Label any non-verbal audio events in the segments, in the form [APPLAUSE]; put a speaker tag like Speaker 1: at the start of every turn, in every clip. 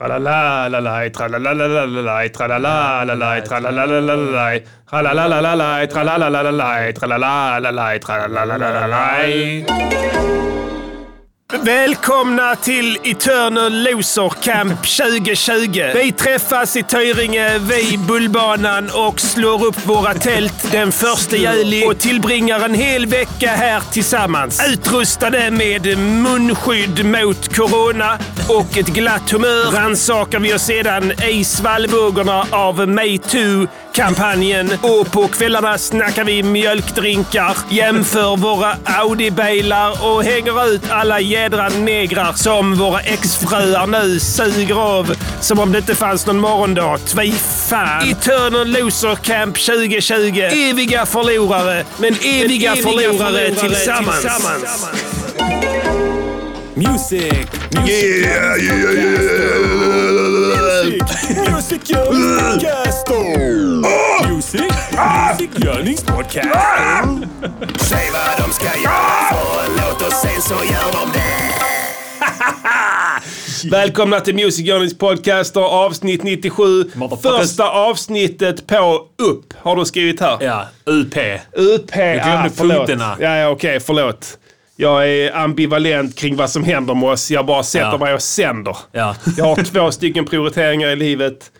Speaker 1: Ha la la la la! Et ha la la la la! Et ha la la la la! Et ha la la la la! Et ha la la la la! Et ha la la la la! Et ha la la la la! Välkomna till Eternal Loser Camp 2020. Vi träffas i Töringe vid Bullbanan och slår upp våra tält den 1 juli och tillbringar en hel vecka här tillsammans. Utrustade med munskydd mot corona och ett glatt humör rannsakar vi oss sedan i svallvågorna av metoo-kampanjen och på kvällarna snackar vi mjölkdrinkar, jämför våra Audi-bilar och hänger ut alla jädra negrar som våra exfruar nu suger av som om det inte fanns någon morgondag. Tvi fan! Eternal Loser Camp 2020. Eviga förlorare, men eviga, förlorare, tillsammans.
Speaker 2: Music!
Speaker 1: Yeah, yeah, yeah, yeah.
Speaker 2: Music Görningspodcast! Music! Music Görningspodcast!
Speaker 3: Säg vad de ska göra för en låt och sen så gör de det. [LAUGHS]
Speaker 1: Välkomna till Music Journeys podcaster avsnitt 97.
Speaker 2: Motherfuckers.
Speaker 1: Första avsnittet på upp har du skrivit här.
Speaker 2: Ja, UP.
Speaker 1: UP. Jag
Speaker 2: glömde punkterna.
Speaker 1: Ja, ja okej, förlåt. Jag är ambivalent kring vad som händer med oss. Jag bara sätter
Speaker 2: Ja.
Speaker 1: mig och sänder.
Speaker 2: Ja.
Speaker 1: Jag har två stycken prioriteringar i livet.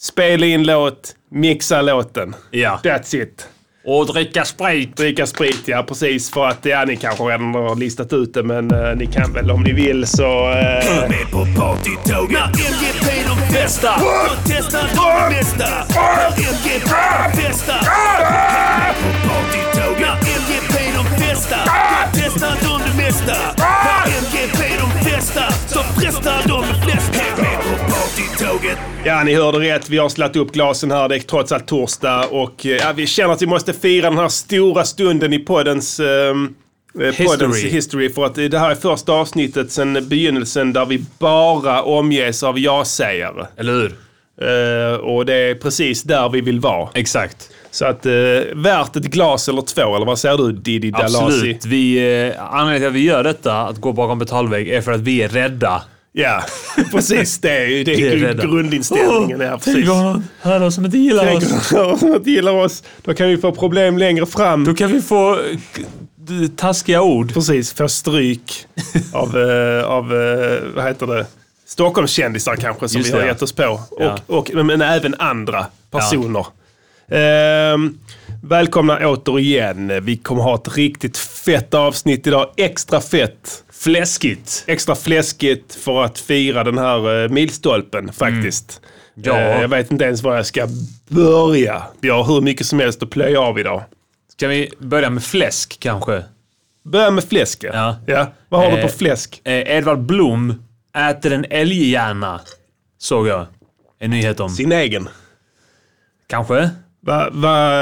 Speaker 1: Spela in låt, mixa låten.
Speaker 2: Ja.
Speaker 1: That's it.
Speaker 2: Och dricka sprit.
Speaker 1: Dricka sprit, ja precis. För att ja, ni kanske redan har listat ut det, men eh, ni kan väl om ni vill så... eh,
Speaker 3: Med på partytåget. När MGP de bästa. Och testar de bästa. När MGP de bästa. Med på partytåget. När MGP de bästa. Då testar de det
Speaker 1: Ja, ni hörde rätt. Vi har slagit upp glasen här. Det är trots allt torsdag och eh, ja, vi känner att vi måste fira den här stora stunden i poddens, ehm, eh, poddens history. För att det här är första avsnittet sedan begynnelsen där vi bara omges av ja-sägare.
Speaker 2: Eller hur?
Speaker 1: Eh, och det är precis där vi vill vara.
Speaker 2: Exakt.
Speaker 1: Så att eh, värt ett glas eller två, eller vad säger du Didi Dalasi?
Speaker 2: Absolut. Vi, eh, anledningen till att vi gör detta, att gå bakom betalvägg, är för att vi är rädda.
Speaker 1: Ja, [LAUGHS] precis. Det är det
Speaker 2: är
Speaker 1: är
Speaker 2: rädda.
Speaker 1: grundinställningen. ja, precis.
Speaker 2: här som inte gillar
Speaker 1: Tänk om de inte gillar oss, då kan vi få problem längre fram.
Speaker 2: Då kan vi få eh, taskiga ord.
Speaker 1: Precis, få stryk av, [LAUGHS] eh, av eh, vad heter det, Stockholmskändisar kanske som
Speaker 2: Just
Speaker 1: vi har
Speaker 2: det, ja.
Speaker 1: gett oss på.
Speaker 2: Ja.
Speaker 1: Och, och, men, även andra personer. Ehm, välkomna återigen. Vi kommer ha ett riktigt fett avsnitt idag. Extra fett.
Speaker 2: Fläskigt.
Speaker 1: Extra fläskigt för att fira den här eh, milstolpen faktiskt.
Speaker 2: Ja.
Speaker 1: Eh, jag vet inte ens var jag ska börja. Vi har hur mycket som helst att plöja av idag.
Speaker 2: Ska vi börja med fläsk kanske?
Speaker 1: Börja med fläsk
Speaker 2: Ja.
Speaker 1: ja. Vad har du
Speaker 2: Eh,
Speaker 1: på fläsk?
Speaker 2: Eh, Edvard Blom äter en älghjärna. Såg jag. En nyhet om.
Speaker 1: Sin egen.
Speaker 2: Kanske?
Speaker 1: Va, va,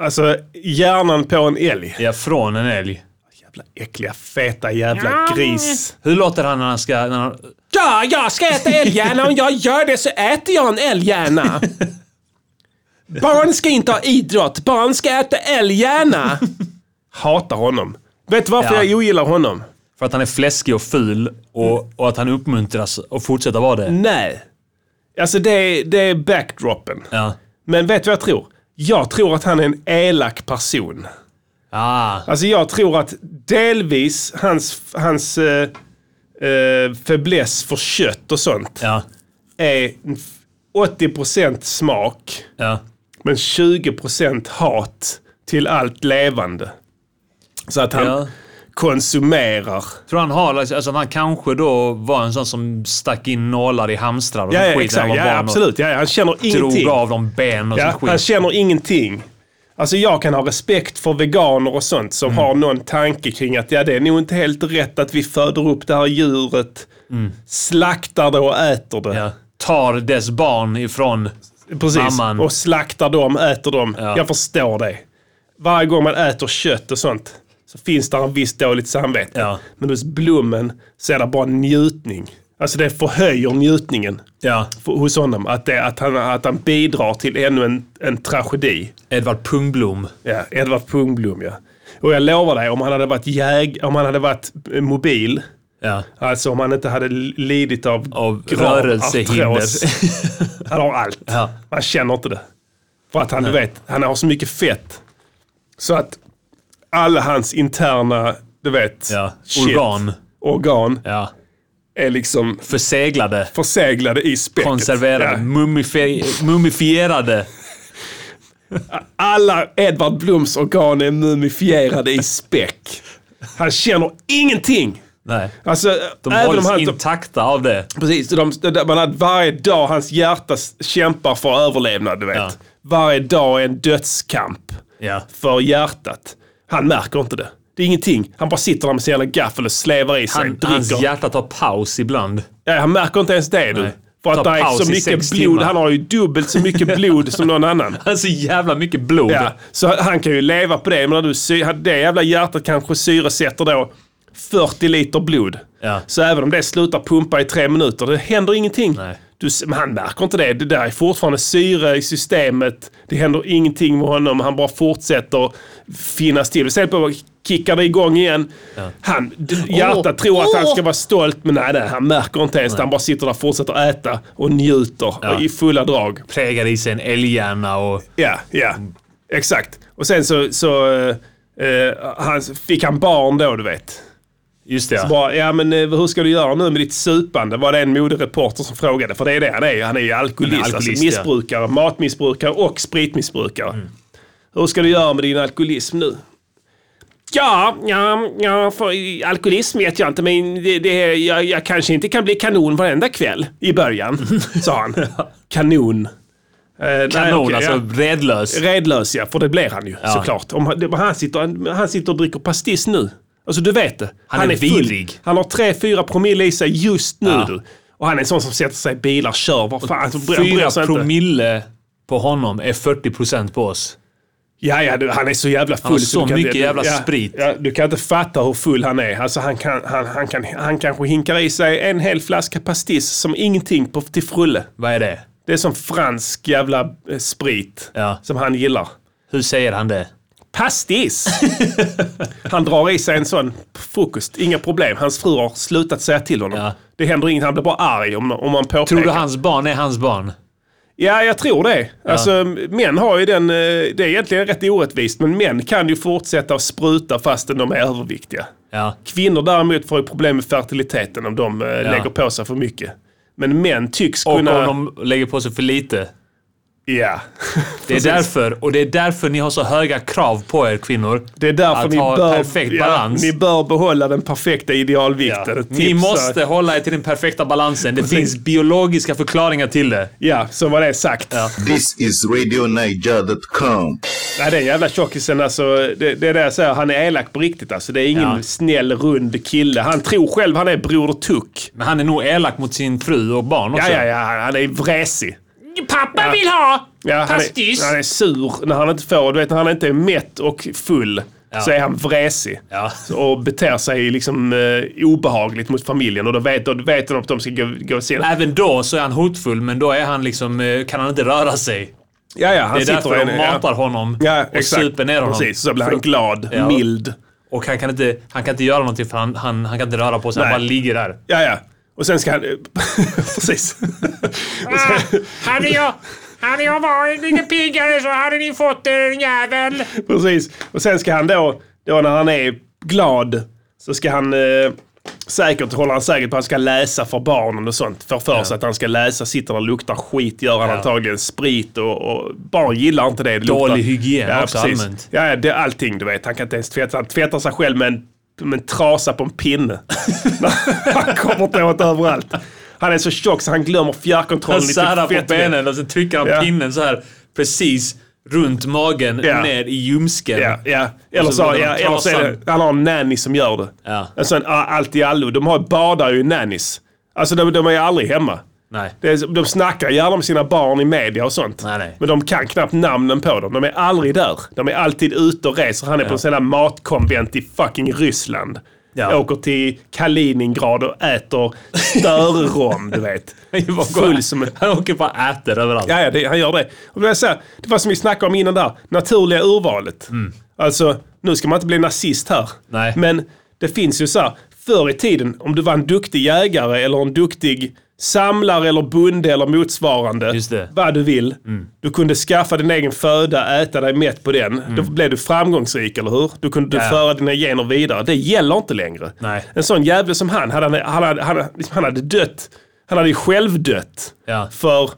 Speaker 1: alltså hjärnan på en älg.
Speaker 2: Ja, från en älg.
Speaker 1: Jävla äckliga, feta jävla gris.
Speaker 2: Hur låter han när han ska... När han...
Speaker 1: Ja, jag ska äta älghjärna. Om jag gör det så äter jag en älghjärna. Barn ska inte ha idrott. Barn ska äta älghjärna. Hatar honom. Vet du varför
Speaker 2: Ja.
Speaker 1: jag ogillar honom?
Speaker 2: För att han är fläskig och ful och, och att han uppmuntras att fortsätta vara det.
Speaker 1: Nej. Alltså det är, det är backdropen.
Speaker 2: Ja.
Speaker 1: Men vet du vad jag tror? Jag tror att han är en elak person.
Speaker 2: Ah.
Speaker 1: Alltså jag tror att delvis hans, hans eh, eh, fäbless för kött och sånt
Speaker 2: Ja.
Speaker 1: är 80% smak
Speaker 2: Ja.
Speaker 1: men 20% hat till allt levande. Så att han
Speaker 2: Ja.
Speaker 1: Konsumerar.
Speaker 2: Tror han har, alltså han kanske då var en sån som stack in nålar i hamstrar och
Speaker 1: Ja,
Speaker 2: skit
Speaker 1: exakt.
Speaker 2: han var
Speaker 1: Ja, absolut. Ja, han känner ingenting.
Speaker 2: Drog av dem ben och
Speaker 1: Ja,
Speaker 2: sånt
Speaker 1: han
Speaker 2: skit.
Speaker 1: känner ingenting. Alltså jag kan ha respekt för veganer och sånt som
Speaker 2: Mm.
Speaker 1: har någon tanke kring att ja, det är nog inte helt rätt att vi föder upp det här djuret, slaktar det och äter det.
Speaker 2: Mm. Ja. Tar dess barn ifrån...
Speaker 1: Precis.
Speaker 2: Mamman.
Speaker 1: Och slaktar dem, äter dem.
Speaker 2: Ja.
Speaker 1: Jag förstår det. Varje gång man äter kött och sånt så finns det en viss dåligt samvete.
Speaker 2: Ja.
Speaker 1: Men hos Blommen så är det bara njutning. Alltså det förhöjer njutningen
Speaker 2: Ja.
Speaker 1: för- hos honom. Att, det, att, han, att han bidrar till ännu en, en tragedi.
Speaker 2: Edvard Pungblom.
Speaker 1: Ja, Edvard Pungblom ja. Och jag lovar dig, om han hade varit jäg, om han hade varit eh, mobil
Speaker 2: Ja.
Speaker 1: Alltså om han inte hade lidit av,
Speaker 2: Av rörelsehinder. [LAUGHS]
Speaker 1: Han har allt.
Speaker 2: Ja.
Speaker 1: Man känner inte det. För att han, du vet, han har så mycket fett. Så att alla hans interna, du vet,
Speaker 2: Ja.
Speaker 1: shit,
Speaker 2: Organ.
Speaker 1: organ
Speaker 2: Ja.
Speaker 1: är liksom
Speaker 2: Förseglade.
Speaker 1: förseglade i späcket.
Speaker 2: Konserverade.
Speaker 1: Ja.
Speaker 2: Mumifi- mumifierade.
Speaker 1: Alla Edvard Bloms organ är mumifierade i späck. Han känner ingenting.
Speaker 2: Nej.
Speaker 1: Alltså,
Speaker 2: De hålls
Speaker 1: han...
Speaker 2: intakta av det.
Speaker 1: Precis, de, de, man hade varje dag hans hjärta kämpar för överlevnad, du vet.
Speaker 2: Ja.
Speaker 1: Varje dag är en dödskamp
Speaker 2: Ja.
Speaker 1: för hjärtat. Han märker inte det. Det är ingenting. Han bara sitter där med sin jävla gaffel och slevar i sig.
Speaker 2: Han, hans hjärta tar paus ibland.
Speaker 1: Ja, han märker inte ens det du. För att det är så mycket blod.
Speaker 2: timmar.
Speaker 1: Han har ju dubbelt så mycket [LAUGHS] blod som någon annan.
Speaker 2: Han har så jävla mycket blod.
Speaker 1: Ja, så han kan ju leva på det. Men när du det jävla hjärtat kanske syresätter då 40 liter blod.
Speaker 2: Ja.
Speaker 1: Så även om det slutar pumpa i tre minuter, det händer ingenting.
Speaker 2: Nej.
Speaker 1: Du, men han märker inte det. Det där är fortfarande syre i systemet. Det händer ingenting med honom. Han bara fortsätter finnas till. Sen på kickar det igång igen. Han, d- hjärtat tror att han ska vara stolt, men nej, nej han märker inte ens. Han bara sitter där och fortsätter äta och njuter
Speaker 2: Ja.
Speaker 1: i fulla drag.
Speaker 2: Prägar i sig en älghjärna och...
Speaker 1: Ja, ja. Exakt. Och sen så, så eh, eh, han, fick han barn då, du vet.
Speaker 2: Just det, ja.
Speaker 1: Bara, ja men eh, hur ska du göra nu med ditt supande? Var det en modereporter som frågade. För det är det han är. Han är ju alkoholist.
Speaker 2: Han är alkoholist,
Speaker 1: alltså,
Speaker 2: ja.
Speaker 1: missbrukare, matmissbrukare och spritmissbrukare. Hur ska du göra med din alkoholism nu? Ja, ja, ja för alkoholism vet jag inte men det, det, jag, jag kanske inte kan bli kanon varenda kväll i början, sa han. [LAUGHS] Kanon. Eh, nej,
Speaker 2: Kanon,
Speaker 1: okej,
Speaker 2: alltså
Speaker 1: ja.
Speaker 2: redlös.
Speaker 1: Redlös ja, för det blir han ju såklart. Om, han- han, sitter, han sitter och dricker pastis nu. Alltså du vet det.
Speaker 2: Han är
Speaker 1: full.
Speaker 2: vidrig.
Speaker 1: Han har 3-4 promille i sig just nu
Speaker 2: Ja.
Speaker 1: Och han är en sån som sätter sig i bilar, kör, vad fan. Alltså, bryr- bryr
Speaker 2: Fyra
Speaker 1: sig inte.
Speaker 2: promille på honom är 40% på oss.
Speaker 1: Ja, ja, du, han är så jävla full.
Speaker 2: har så
Speaker 1: kan-
Speaker 2: mycket
Speaker 1: du,
Speaker 2: jävla
Speaker 1: ja,
Speaker 2: sprit.
Speaker 1: Ja, du kan inte fatta hur full han är. Alltså, han, kan, han, han, kan, han kanske hinkar i sig en hel flaska pastis som ingenting på, till frulle.
Speaker 2: Vad är det?
Speaker 1: Det är som fransk jävla eh, sprit
Speaker 2: Ja.
Speaker 1: som han gillar.
Speaker 2: Hur säger han det?
Speaker 1: Pastis! han drar i sig en sån frukost, inga problem. Hans fru har slutat säga till honom.
Speaker 2: Ja.
Speaker 1: Det händer inget, han blir bara arg om, om man påpekar.
Speaker 2: Tror du hans barn är hans barn?
Speaker 1: Ja, jag tror det. Alltså, män har ju den, eh, det är egentligen rätt orättvist, men män kan ju fortsätta att spruta fastän de är överviktiga.
Speaker 2: Ja.
Speaker 1: Kvinnor däremot får ju problem med fertiliteten om de eh, lägger på sig för mycket. Men män tycks
Speaker 2: Och
Speaker 1: kunna...
Speaker 2: om de lägger på sig för lite.
Speaker 1: Ja.
Speaker 2: Det är [LAUGHS] därför, och det är därför ni har så höga krav på er kvinnor.
Speaker 1: Det är därför
Speaker 2: Att
Speaker 1: ni
Speaker 2: ha
Speaker 1: bör,
Speaker 2: perfekt
Speaker 1: ja,
Speaker 2: balans.
Speaker 1: ni bör behålla den perfekta idealvikten. Ett
Speaker 2: Ni måste hålla er till den perfekta balansen. Det finns biologiska förklaringar till det.
Speaker 1: Ja, så var det sagt.
Speaker 4: This is RadioNiger.com.
Speaker 1: Nej, den jävla tjockisen alltså. Det, det är det jag säger. Han är elak på riktigt alltså. Det är ingen
Speaker 2: Ja.
Speaker 1: snäll, rund kille. Han tror själv han är Broder Tuck.
Speaker 2: Men han är nog elak mot sin fru och barn också.
Speaker 1: Ja, ja, ja. Han är vresig.
Speaker 2: Pappa vill ha
Speaker 1: Ja, han,
Speaker 2: pastis!
Speaker 1: är, han är sur när han inte får. Du vet, när han inte är mätt och full så är han vresig.
Speaker 2: Ja.
Speaker 1: Och beter sig liksom eh, obehagligt mot familjen. Och då vet, då vet de att de ska gå, gå och se.
Speaker 2: Även då så är han hotfull, men då är han liksom, eh, kan han inte röra sig.
Speaker 1: Ja, ja, han
Speaker 2: Det är därför de
Speaker 1: en- ja.
Speaker 2: matar honom
Speaker 1: Ja,
Speaker 2: och
Speaker 1: exakt.
Speaker 2: super ner honom.
Speaker 1: Precis, så blir han glad,
Speaker 2: Ja.
Speaker 1: mild.
Speaker 2: Och han kan inte, han kan inte göra någonting för han, han, han kan inte röra på sig. Han
Speaker 1: Nej.
Speaker 2: bara ligger där.
Speaker 1: Ja, ja. Och sen ska han... [LAUGHS] Precis. Sen,
Speaker 5: Hade jag, hade jag varit lite piggare så hade ni fått er en jävel.
Speaker 1: precis. Och sen ska han då, då när han är glad, så ska han... Eh, säkert håller han säkert på att han ska läsa för barnen och sånt. För för sig att han ska läsa, sitter där och luktar skit, gör han
Speaker 2: Ja.
Speaker 1: antagligen. Sprit och, och barn gillar inte det. det
Speaker 2: Dålig hygien också allmänt.
Speaker 1: Ja, ja, det är allting du vet. Han kan inte ens tvätta. Han tvättar sig själv med en, med en trasa på en pinne. [LAUGHS] han kommer åt överallt. Han är så tjock så han glömmer fjärrkontrollen
Speaker 2: Han
Speaker 1: i typ
Speaker 2: på
Speaker 1: fettvett.
Speaker 2: benen och så trycker han
Speaker 1: Ja.
Speaker 2: pinnen så här precis runt magen
Speaker 1: Ja.
Speaker 2: ner i ljumsken.
Speaker 1: Ja, ja. Eller, så,
Speaker 2: så
Speaker 1: ja, eller så är det, han har en nanny som gör det.
Speaker 2: Ja.
Speaker 1: En sån ah, allt i allo. De har, badar ju nannies. Alltså de, de är aldrig hemma.
Speaker 2: Nej.
Speaker 1: Det är, de snackar gärna med sina barn i media och sånt.
Speaker 2: Nej, nej.
Speaker 1: Men de kan knappt namnen på dem. De är aldrig där. De är alltid ute och reser. Han är på en sån här matkonvent i fucking Ryssland.
Speaker 2: Ja.
Speaker 1: Åker till Kaliningrad och äter störrom, du vet. [LAUGHS] Full som.
Speaker 2: Han åker bara äter överallt.
Speaker 1: Ja, ja det, han gör det. Och det, så här, det var som vi snackade om innan där, naturliga urvalet. Alltså, nu ska man inte bli nazist här.
Speaker 2: Nej.
Speaker 1: Men det finns ju så här, förr i tiden, om du var en duktig jägare eller en duktig samlare eller bonde eller motsvarande, vad du vill. Du kunde skaffa din egen föda, äta dig mätt på den. Då blev du framgångsrik, eller hur? Du kunde
Speaker 2: Ja.
Speaker 1: föra dina gener vidare. Det gäller inte längre.
Speaker 2: Nej.
Speaker 1: En sån jävel som han, hade, han, hade, han, hade, han hade dött. Han hade ju själv dött.
Speaker 2: Ja.
Speaker 1: För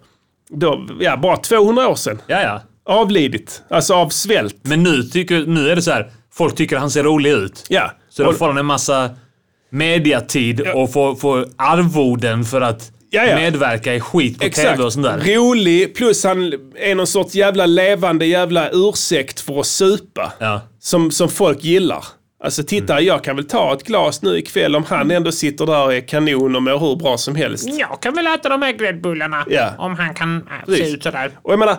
Speaker 1: då, ja, bara 200 år sedan.
Speaker 2: Ja, ja.
Speaker 1: Avlidit. Alltså av svält.
Speaker 2: Men nu, tycker, nu är det så här. Folk tycker han ser rolig ut.
Speaker 1: Ja.
Speaker 2: Så då får han en massa mediatid
Speaker 1: Ja.
Speaker 2: och får, får arvoden för att
Speaker 1: Ja, ja.
Speaker 2: medverka i skit på
Speaker 1: Exakt.
Speaker 2: tv och sånt där.
Speaker 1: Rolig, plus han är någon sorts jävla levande jävla ursäkt för att supa.
Speaker 2: Ja.
Speaker 1: Som, som folk gillar. Alltså titta,
Speaker 2: Mm.
Speaker 1: jag kan väl ta ett glas nu ikväll om han ändå sitter där och är kanon och mår hur bra som helst.
Speaker 5: Jag kan väl äta de här gräddbullarna.
Speaker 1: Ja.
Speaker 5: Om han kan äh, se ut sådär.
Speaker 1: Och jag menar,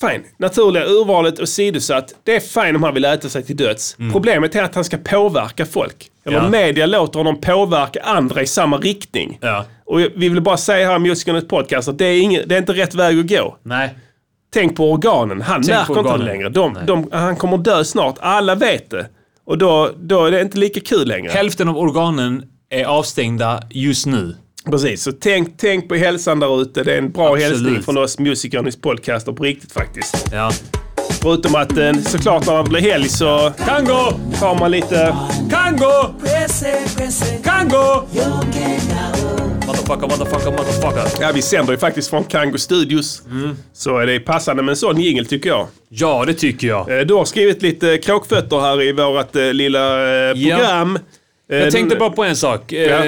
Speaker 1: fine. Naturliga urvalet åsidosatt. Det är fine om han vill äta sig till döds. Problemet är att han ska påverka folk. Eller.
Speaker 2: Ja.
Speaker 1: media låter honom påverka andra i samma riktning.
Speaker 2: Ja.
Speaker 1: Och vi vill bara säga här i Musikernet podcast att det är, ingen, det är inte rätt väg att gå.
Speaker 2: Nej.
Speaker 1: Tänk på organen. Han
Speaker 2: Tänk
Speaker 1: märker
Speaker 2: på
Speaker 1: inte det
Speaker 2: organen.
Speaker 1: längre. De, de, han kommer dö snart. Alla vet det. Och då, då är det inte lika kul längre.
Speaker 2: Hälften av organen är avstängda just nu.
Speaker 1: Precis, så tänk, tänk på hälsan där ute. Det är en bra
Speaker 2: Absolut.
Speaker 1: hälsning från oss Musikernis podcaster på riktigt faktiskt.
Speaker 2: Ja.
Speaker 1: Förutom att eh, såklart när det blir helg så
Speaker 2: Kan gå!
Speaker 1: tar man lite...
Speaker 2: Kan gå! Kan gå! Motherfucker, motherfucker, motherfucker.
Speaker 1: Ja, vi sänder ju faktiskt från Kango Studios.
Speaker 2: Mm.
Speaker 1: Så är det passande med en sån jingel tycker jag.
Speaker 2: Ja, det tycker jag.
Speaker 1: Eh, Du har skrivit lite kråkfötter här i vårt eh, lilla
Speaker 2: Ja.
Speaker 1: program. Eh,
Speaker 2: Jag tänkte bara på en sak.
Speaker 1: Ja.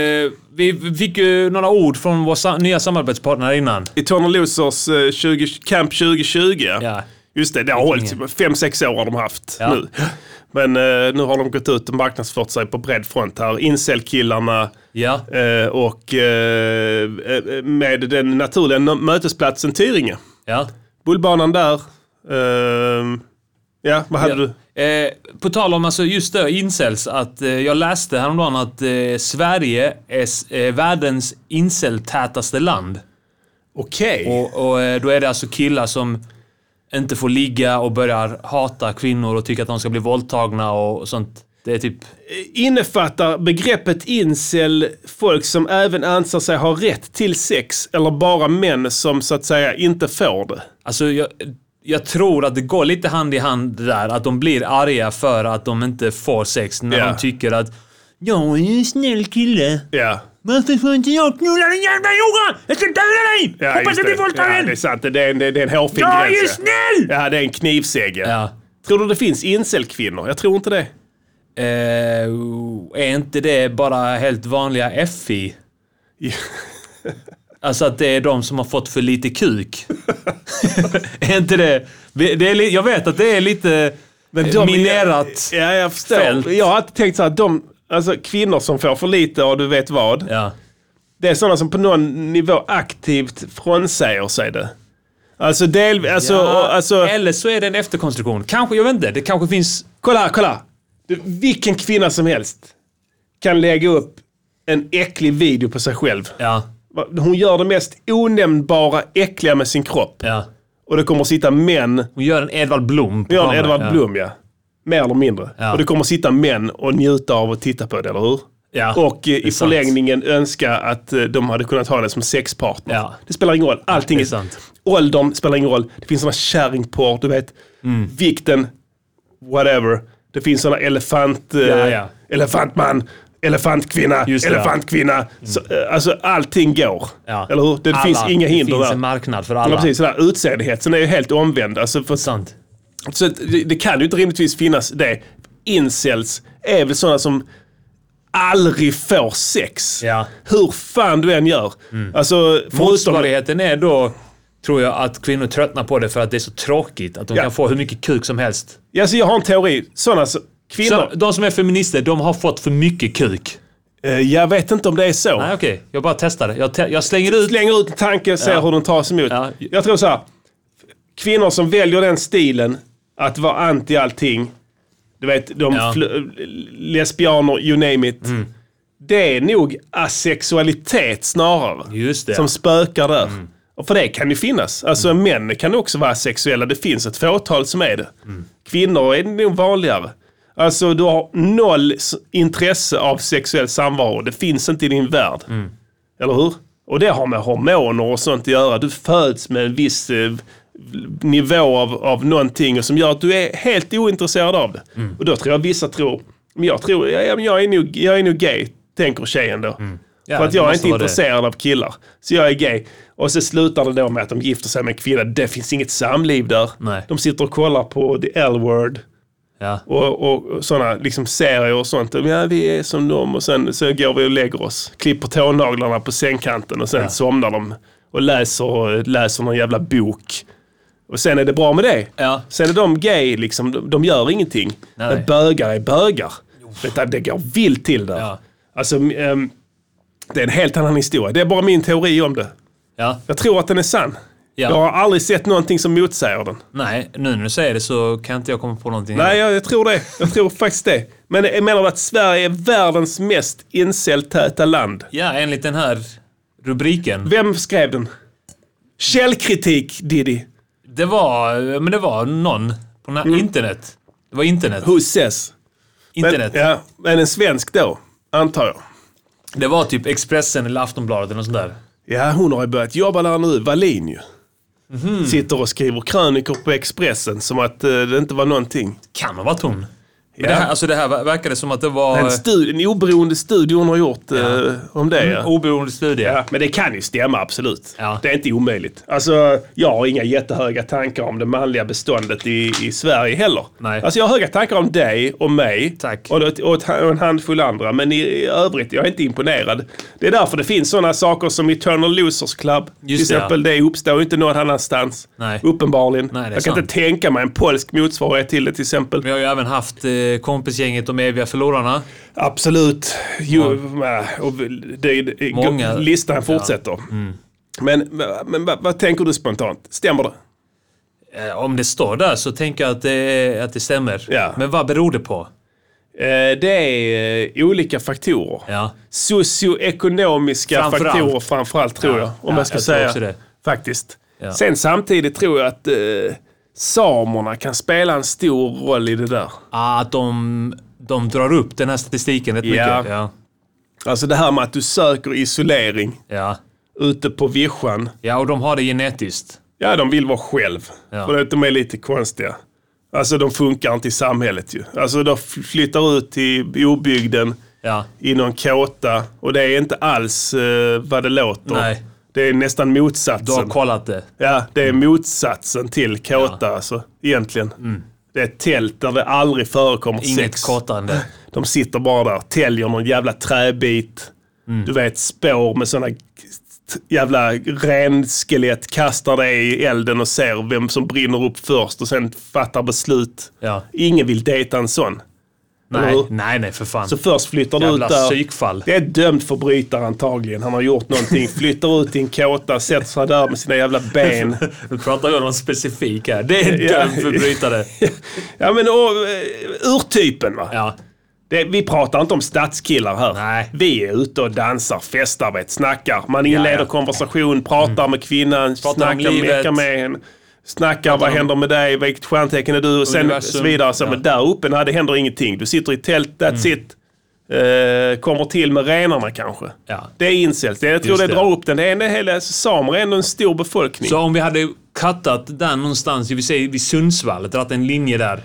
Speaker 2: Vi fick ju några ord från vår nya samarbetspartner innan.
Speaker 1: Eternal Losers eh, 20, Camp 2020.
Speaker 2: Ja.
Speaker 1: Just det, det har hållit typ fem sex år har de haft
Speaker 2: Ja.
Speaker 1: nu. Men eh, nu har de gått ut och marknadsfört sig på bred front här. Incel-killarna
Speaker 2: Ja.
Speaker 1: eh, och eh, eh, med den naturliga mötesplatsen Tyringe.
Speaker 2: Ja.
Speaker 1: Bullbanan där. Eh, ja, vad hade du?
Speaker 2: Eh, på tal om alltså just det, incels, att eh, jag läste häromdagen att eh, Sverige är eh, världens incel-tätaste land.
Speaker 1: Okej.
Speaker 2: Och, och eh, då är det alltså killar som inte får ligga och börjar hata kvinnor och tycker att de ska bli våldtagna och sånt. Det är typ...
Speaker 1: Innefattar begreppet incel folk som även anser sig ha rätt till sex eller bara män som så att säga inte får det?
Speaker 2: Alltså jag, jag tror att det går lite hand i hand det där. Att de blir arga för att de inte får sex när
Speaker 1: Ja.
Speaker 2: de tycker att jag är en snäll kille.
Speaker 1: Ja.
Speaker 2: Varför får inte jag knulla den jävla Johan? Jag ska döda dig!
Speaker 1: Ja,
Speaker 2: Hoppas jag blir
Speaker 1: det.
Speaker 2: våldtagen!
Speaker 1: Ja, det är sant. Det är en, det är en hårfin
Speaker 2: jag är ju
Speaker 1: gräns. ja.
Speaker 2: snäll!
Speaker 1: Ja, det är en knivsegg. ja. Tror du det finns incel-kvinnor? Jag tror inte det.
Speaker 2: Eh, är inte det bara helt vanliga FI? Alltså att det är de som har fått för lite kuk. [LAUGHS] är inte det... det är, jag vet att det är lite
Speaker 1: de-
Speaker 2: minerat.
Speaker 1: Ja, jag förstår.
Speaker 2: fält.
Speaker 1: Jag har alltid tänkt så här, de, alltså kvinnor som får för lite och du vet vad.
Speaker 2: Ja.
Speaker 1: Det är sådana som på någon nivå aktivt frånsäger sig det. Alltså del, alltså,
Speaker 2: Ja,
Speaker 1: alltså
Speaker 2: Eller så är det en efterkonstruktion. Kanske, jag vet inte. Det kanske finns...
Speaker 1: kolla kolla. Du, vilken kvinna som helst kan lägga upp en äcklig video på sig själv.
Speaker 2: Ja.
Speaker 1: Hon gör det mest onämnbara äckliga med sin kropp.
Speaker 2: Ja.
Speaker 1: Och det kommer att sitta män
Speaker 2: Hon gör en Edvard Blom.
Speaker 1: Vi har en. Edvard. Blom, ja. Mer eller mindre.
Speaker 2: Ja.
Speaker 1: Och det kommer sitta män och njuta av att titta på det, eller hur?
Speaker 2: Ja,
Speaker 1: och eh, i
Speaker 2: sant.
Speaker 1: förlängningen önska att eh, de hade kunnat ha det som sexpartner.
Speaker 2: Ja.
Speaker 1: Det spelar ingen roll. Allting
Speaker 2: det är sant.
Speaker 1: Åldern spelar ingen roll. Det finns sådana kärringporr, du vet.
Speaker 2: Mm.
Speaker 1: Vikten, whatever. Det finns sådana elefant... eh,
Speaker 2: Ja, ja.
Speaker 1: Elefantman, elefantkvinna,
Speaker 2: ja.
Speaker 1: elefantkvinna. Så, eh, alltså allting går.
Speaker 2: Ja.
Speaker 1: Eller hur? Det
Speaker 2: Alla.
Speaker 1: finns inga hinder
Speaker 2: Det finns
Speaker 1: där.
Speaker 2: en marknad för
Speaker 1: Ja,
Speaker 2: alla.
Speaker 1: precis. Sådär, utseendighet. Sen är ju helt omvänd. Alltså för,
Speaker 2: Sant.
Speaker 1: Så det, det kan ju inte rimligtvis finnas det. Incels är väl sådana som aldrig får sex.
Speaker 2: Ja.
Speaker 1: Hur fan du än gör. Alltså, förutom...
Speaker 2: Motsvarigheten är då, tror jag, att kvinnor tröttnar på det för att det är så tråkigt. Att de
Speaker 1: Ja.
Speaker 2: kan få hur mycket kuk som helst.
Speaker 1: Ja, Alltså, jag har en teori. Sådana som... Kvinnor...
Speaker 2: Så, de som är feminister, de har fått för mycket kuk.
Speaker 1: Eh, jag vet inte om det är så.
Speaker 2: Nej, okej. Jag bara testar det. Jag, te- jag slänger ut...
Speaker 1: Slänger ut en tanke, ser
Speaker 2: Ja.
Speaker 1: hur den tas emot.
Speaker 2: Ja.
Speaker 1: Jag tror så här. Kvinnor som väljer den stilen, att vara anti allting. Du vet, de
Speaker 2: Ja.
Speaker 1: lesbianer, you name it. Det är nog asexualitet snarare. Som spökar där. Och för det kan ju finnas. Alltså män kan också vara sexuella. Det finns ett fåtal som är det. Kvinnor är nog vanligare. Alltså du har noll intresse av sexuell samvaro. Det finns inte i din värld. Eller hur? Och det har med hormoner och sånt att göra. Du föds med en viss eh, nivå av, av någonting och som gör att du är helt ointresserad av det. Och då tror jag vissa tror, men jag tror, ja, ja, men jag är nog, jag är nog gay, tänker tjejen då.
Speaker 2: Ja,
Speaker 1: För att jag är inte
Speaker 2: vara det.
Speaker 1: intresserad av killar. Så jag är gay. Och så slutar det då med att de gifter sig med en kvinna. Det finns inget samliv där.
Speaker 2: Nej.
Speaker 1: De sitter och kollar på The L-word
Speaker 2: Ja.
Speaker 1: och, och, och sådana liksom serier och sånt. Ja, vi är som dem och sen så går vi och lägger oss. Klipper tånaglarna på sängkanten och sen somnar de och läser, läser någon jävla bok. Och sen är det bra med det.
Speaker 2: Ja.
Speaker 1: Sen är de gay, liksom, de, de gör ingenting.
Speaker 2: Nej.
Speaker 1: Men bögar är bögar. Du, det går vilt till där.
Speaker 2: Ja.
Speaker 1: Alltså, ehm, det är en helt annan historia. Det är bara min teori om det.
Speaker 2: Ja.
Speaker 1: Jag tror att den är sann.
Speaker 2: Ja.
Speaker 1: Jag har aldrig sett någonting som motsäger den.
Speaker 2: Nej, nu när du säger det så kan inte jag komma på någonting.
Speaker 1: Nej, jag, jag tror det. Jag tror faktiskt det. Men jag menar att Sverige är världens mest inceltäta land.
Speaker 2: Ja, enligt den här rubriken.
Speaker 1: Vem skrev den? Källkritik, Diddy.
Speaker 2: Det var, men det var någon på
Speaker 1: Mm.
Speaker 2: internet. Det var internet.
Speaker 1: Who says? Men,
Speaker 2: internet.
Speaker 1: ja, men en svensk då, antar jag.
Speaker 2: Det var typ Expressen eller Aftonbladet eller något sånt där.
Speaker 1: Ja, hon har ju börjat jobba där nu, Wallin ju.
Speaker 2: Mhm.
Speaker 1: Sitter och skriver krönikor på Expressen som att eh, det inte var någonting.
Speaker 2: Kan ha varit hon. Men
Speaker 1: Ja.
Speaker 2: det, här, alltså det här ver- verkade som att det var
Speaker 1: En, studie, en oberoende studie hon har gjort eh, om det. Ja.
Speaker 2: oberoende studie.
Speaker 1: Ja, men det kan ju stämma absolut.
Speaker 2: Ja.
Speaker 1: Det är inte omöjligt. Alltså, jag har inga jättehöga tankar om det manliga beståndet i, i Sverige heller.
Speaker 2: Nej.
Speaker 1: Alltså jag har höga tankar om dig och mig
Speaker 2: Tack.
Speaker 1: Och, och, och en handfull andra. Men i, i övrigt, jag är inte imponerad. Det är därför det finns sådana saker som Eternal Losers Club. till
Speaker 2: Just det,
Speaker 1: exempel. Det uppstår inte någon annanstans.
Speaker 2: Nej.
Speaker 1: Uppenbarligen.
Speaker 2: Nej,
Speaker 1: jag kan
Speaker 2: sant.
Speaker 1: inte tänka mig en polsk motsvarighet till det till exempel.
Speaker 2: Vi har ju även haft eh, kompisgänget De eviga förlorarna.
Speaker 1: Absolut. Jo, och det, det,
Speaker 2: Många-
Speaker 1: listan fortsätter. Men, men, vad, vad tänker du spontant? Stämmer det?
Speaker 2: Eh, om det står där så tänker jag att det, att det stämmer.
Speaker 1: Ja.
Speaker 2: Men vad beror det på?
Speaker 1: Eh, det är eh, olika faktorer.
Speaker 2: Ja.
Speaker 1: Socioekonomiska
Speaker 2: Framförallt.
Speaker 1: faktorer framförallt tror
Speaker 2: Ja.
Speaker 1: jag. Om
Speaker 2: Ja,
Speaker 1: jag ska
Speaker 2: jag
Speaker 1: säga. Faktiskt.
Speaker 2: Ja.
Speaker 1: Sen samtidigt tror jag att samerna kan spela en stor roll i det där.
Speaker 2: Ah, att de, de drar upp den här statistiken rätt
Speaker 1: Ja.
Speaker 2: mycket. Ja.
Speaker 1: Alltså det här med att du söker isolering
Speaker 2: Ja.
Speaker 1: ute på vischan.
Speaker 2: ja, och de har det genetiskt.
Speaker 1: Ja, de vill vara själv.
Speaker 2: Ja.
Speaker 1: För de är lite konstiga. Alltså de funkar inte i samhället ju. Alltså de flyttar ut till obygden
Speaker 2: Ja.
Speaker 1: i någon kåta och det är inte alls eh, vad det låter.
Speaker 2: Nej.
Speaker 1: Det är nästan
Speaker 2: Du har
Speaker 1: motsatsen.
Speaker 2: kollat det.
Speaker 1: Ja, det är motsatsen till kåta alltså, egentligen. Det är ett tält där det aldrig förekommer
Speaker 2: Inget
Speaker 1: sex.
Speaker 2: kåtande. [LAUGHS]
Speaker 1: De sitter bara där, täljer någon jävla träbit. Du vet, spår med sådana jävla renskelett, kastar det i elden och ser vem som brinner upp först och sen fattar beslut.
Speaker 2: Ja.
Speaker 1: Ingen vill dejta en sån.
Speaker 2: Nej, nej, nej för fan.
Speaker 1: Så först flyttar du ut där.
Speaker 2: psykfall.
Speaker 1: Det är ett dömd förbrytare antagligen. Han har gjort någonting. [LAUGHS] Flyttar ut i en kåta, sätter sig där med sina jävla ben.
Speaker 2: Nu pratar jag om specifik här. Det är en
Speaker 1: Ja.
Speaker 2: dömd förbrytare. [LAUGHS]
Speaker 1: Ja men och, eh, urtypen va.
Speaker 2: Ja.
Speaker 1: Det, vi pratar inte om stadskillar här.
Speaker 2: Nej.
Speaker 1: Vi är ute och dansar, festar, vet, snackar. Man inleder
Speaker 2: Ja, ja.
Speaker 1: konversation, pratar med kvinnan,
Speaker 2: Pratar om
Speaker 1: snackar,
Speaker 2: livet.
Speaker 1: mekar med henne. Snackar, vad händer med dig, vilket stjärntecken är du och sen
Speaker 2: Universum.
Speaker 1: så vidare. Så,
Speaker 2: Ja.
Speaker 1: Men där uppe, nej, det händer ingenting. Du sitter i tält, that's
Speaker 2: Mm.
Speaker 1: it. Eh, kommer till med renarna kanske.
Speaker 2: Ja.
Speaker 1: Det är incels. Jag tror
Speaker 2: Just
Speaker 1: det,
Speaker 2: det.
Speaker 1: drar upp den. Det är en hela, alltså, samer är ändå en stor befolkning.
Speaker 2: Så om vi hade cuttat där någonstans, vi säger vid Sundsvall, dragit en linje där.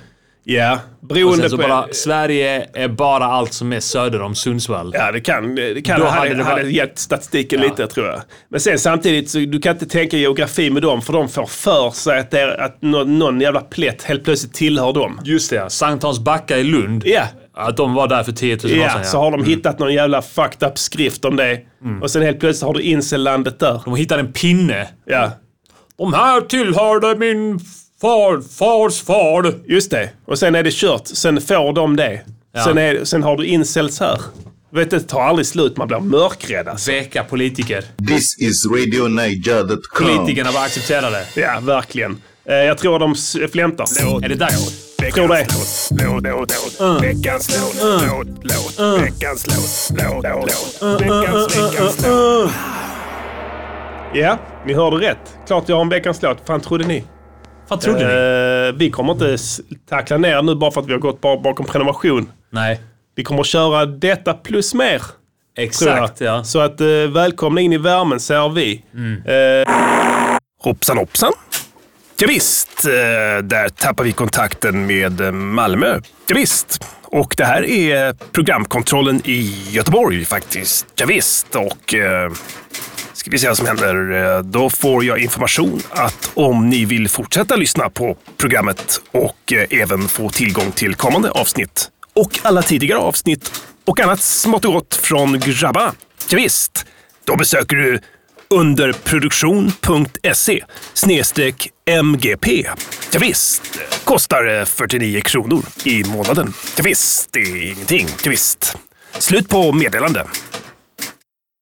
Speaker 1: Ja,
Speaker 2: Och
Speaker 1: beroende
Speaker 2: sen så
Speaker 1: på...
Speaker 2: bara, Sverige är bara allt som är söder om Sundsvall.
Speaker 1: Ja, det kan, det kan
Speaker 2: Då
Speaker 1: hade,
Speaker 2: hade
Speaker 1: hade,
Speaker 2: det varit-
Speaker 1: hjälpt statistiken
Speaker 2: Ja.
Speaker 1: lite tror jag. Men sen samtidigt, så du kan inte tänka geografi med dem för de får för sig att, det är, att någon, någon jävla plätt helt plötsligt tillhör dem.
Speaker 2: Just det, ja. Sankt Hans backa i Lund.
Speaker 1: Ja,
Speaker 2: Att de var där för 10 000 år
Speaker 1: ja,
Speaker 2: sedan.
Speaker 1: så har de hittat någon jävla fucked up skrift om det.
Speaker 2: Mm.
Speaker 1: Och sen helt plötsligt har du incellandet där.
Speaker 2: De hittade en pinne.
Speaker 1: Ja,
Speaker 2: De här tillhörde min far, fars far.
Speaker 1: just det. Och sen är det kört. Sen får de det.
Speaker 2: Ja.
Speaker 1: Sen, är, sen har du incels här. Vet du, det tar aldrig slut. Man blir mörkrädd alltså.
Speaker 2: Veka politiker.
Speaker 4: This is RadioNiger.com.
Speaker 2: Politikerna bara accepterar det.
Speaker 1: Ja, verkligen. Eh, Jag tror de flämtar.
Speaker 2: Är det dags?
Speaker 1: Tror det.
Speaker 3: Låt, låt, låt. Veckans låt, låt, låt. Veckans låt, låt, låt. Veckans, veckans låt.
Speaker 1: Ja, ni hörde rätt. Klart jag har en veckans låt. fan trodde ni?
Speaker 2: Vad trodde ni?
Speaker 1: Eh, vi kommer inte tackla ner nu bara för att vi har gått ba- bakom prenumeration.
Speaker 2: Nej.
Speaker 1: Vi kommer köra detta plus mer.
Speaker 2: Exakt, ja.
Speaker 1: Så att eh, välkomna in i värmen säger vi. Eh, hoppsan hoppsan. Ja, visst, eh, där tappar vi kontakten med eh, Malmö. Ja, visst. Och det här är programkontrollen i Göteborg faktiskt. Ja, visst. och eh, ska vi se vad som händer. Eh, då får jag information att om ni vill fortsätta lyssna på programmet och eh, även få tillgång till kommande avsnitt och alla tidigare avsnitt och annat smått och gott från grabbarna. Ja, visst. då besöker du underproduktion.se snedstreck MGP. Ja, visst. kostar 49 kronor i månaden. Ja, visst. det är ingenting. Ja, visst. Slut på meddelande.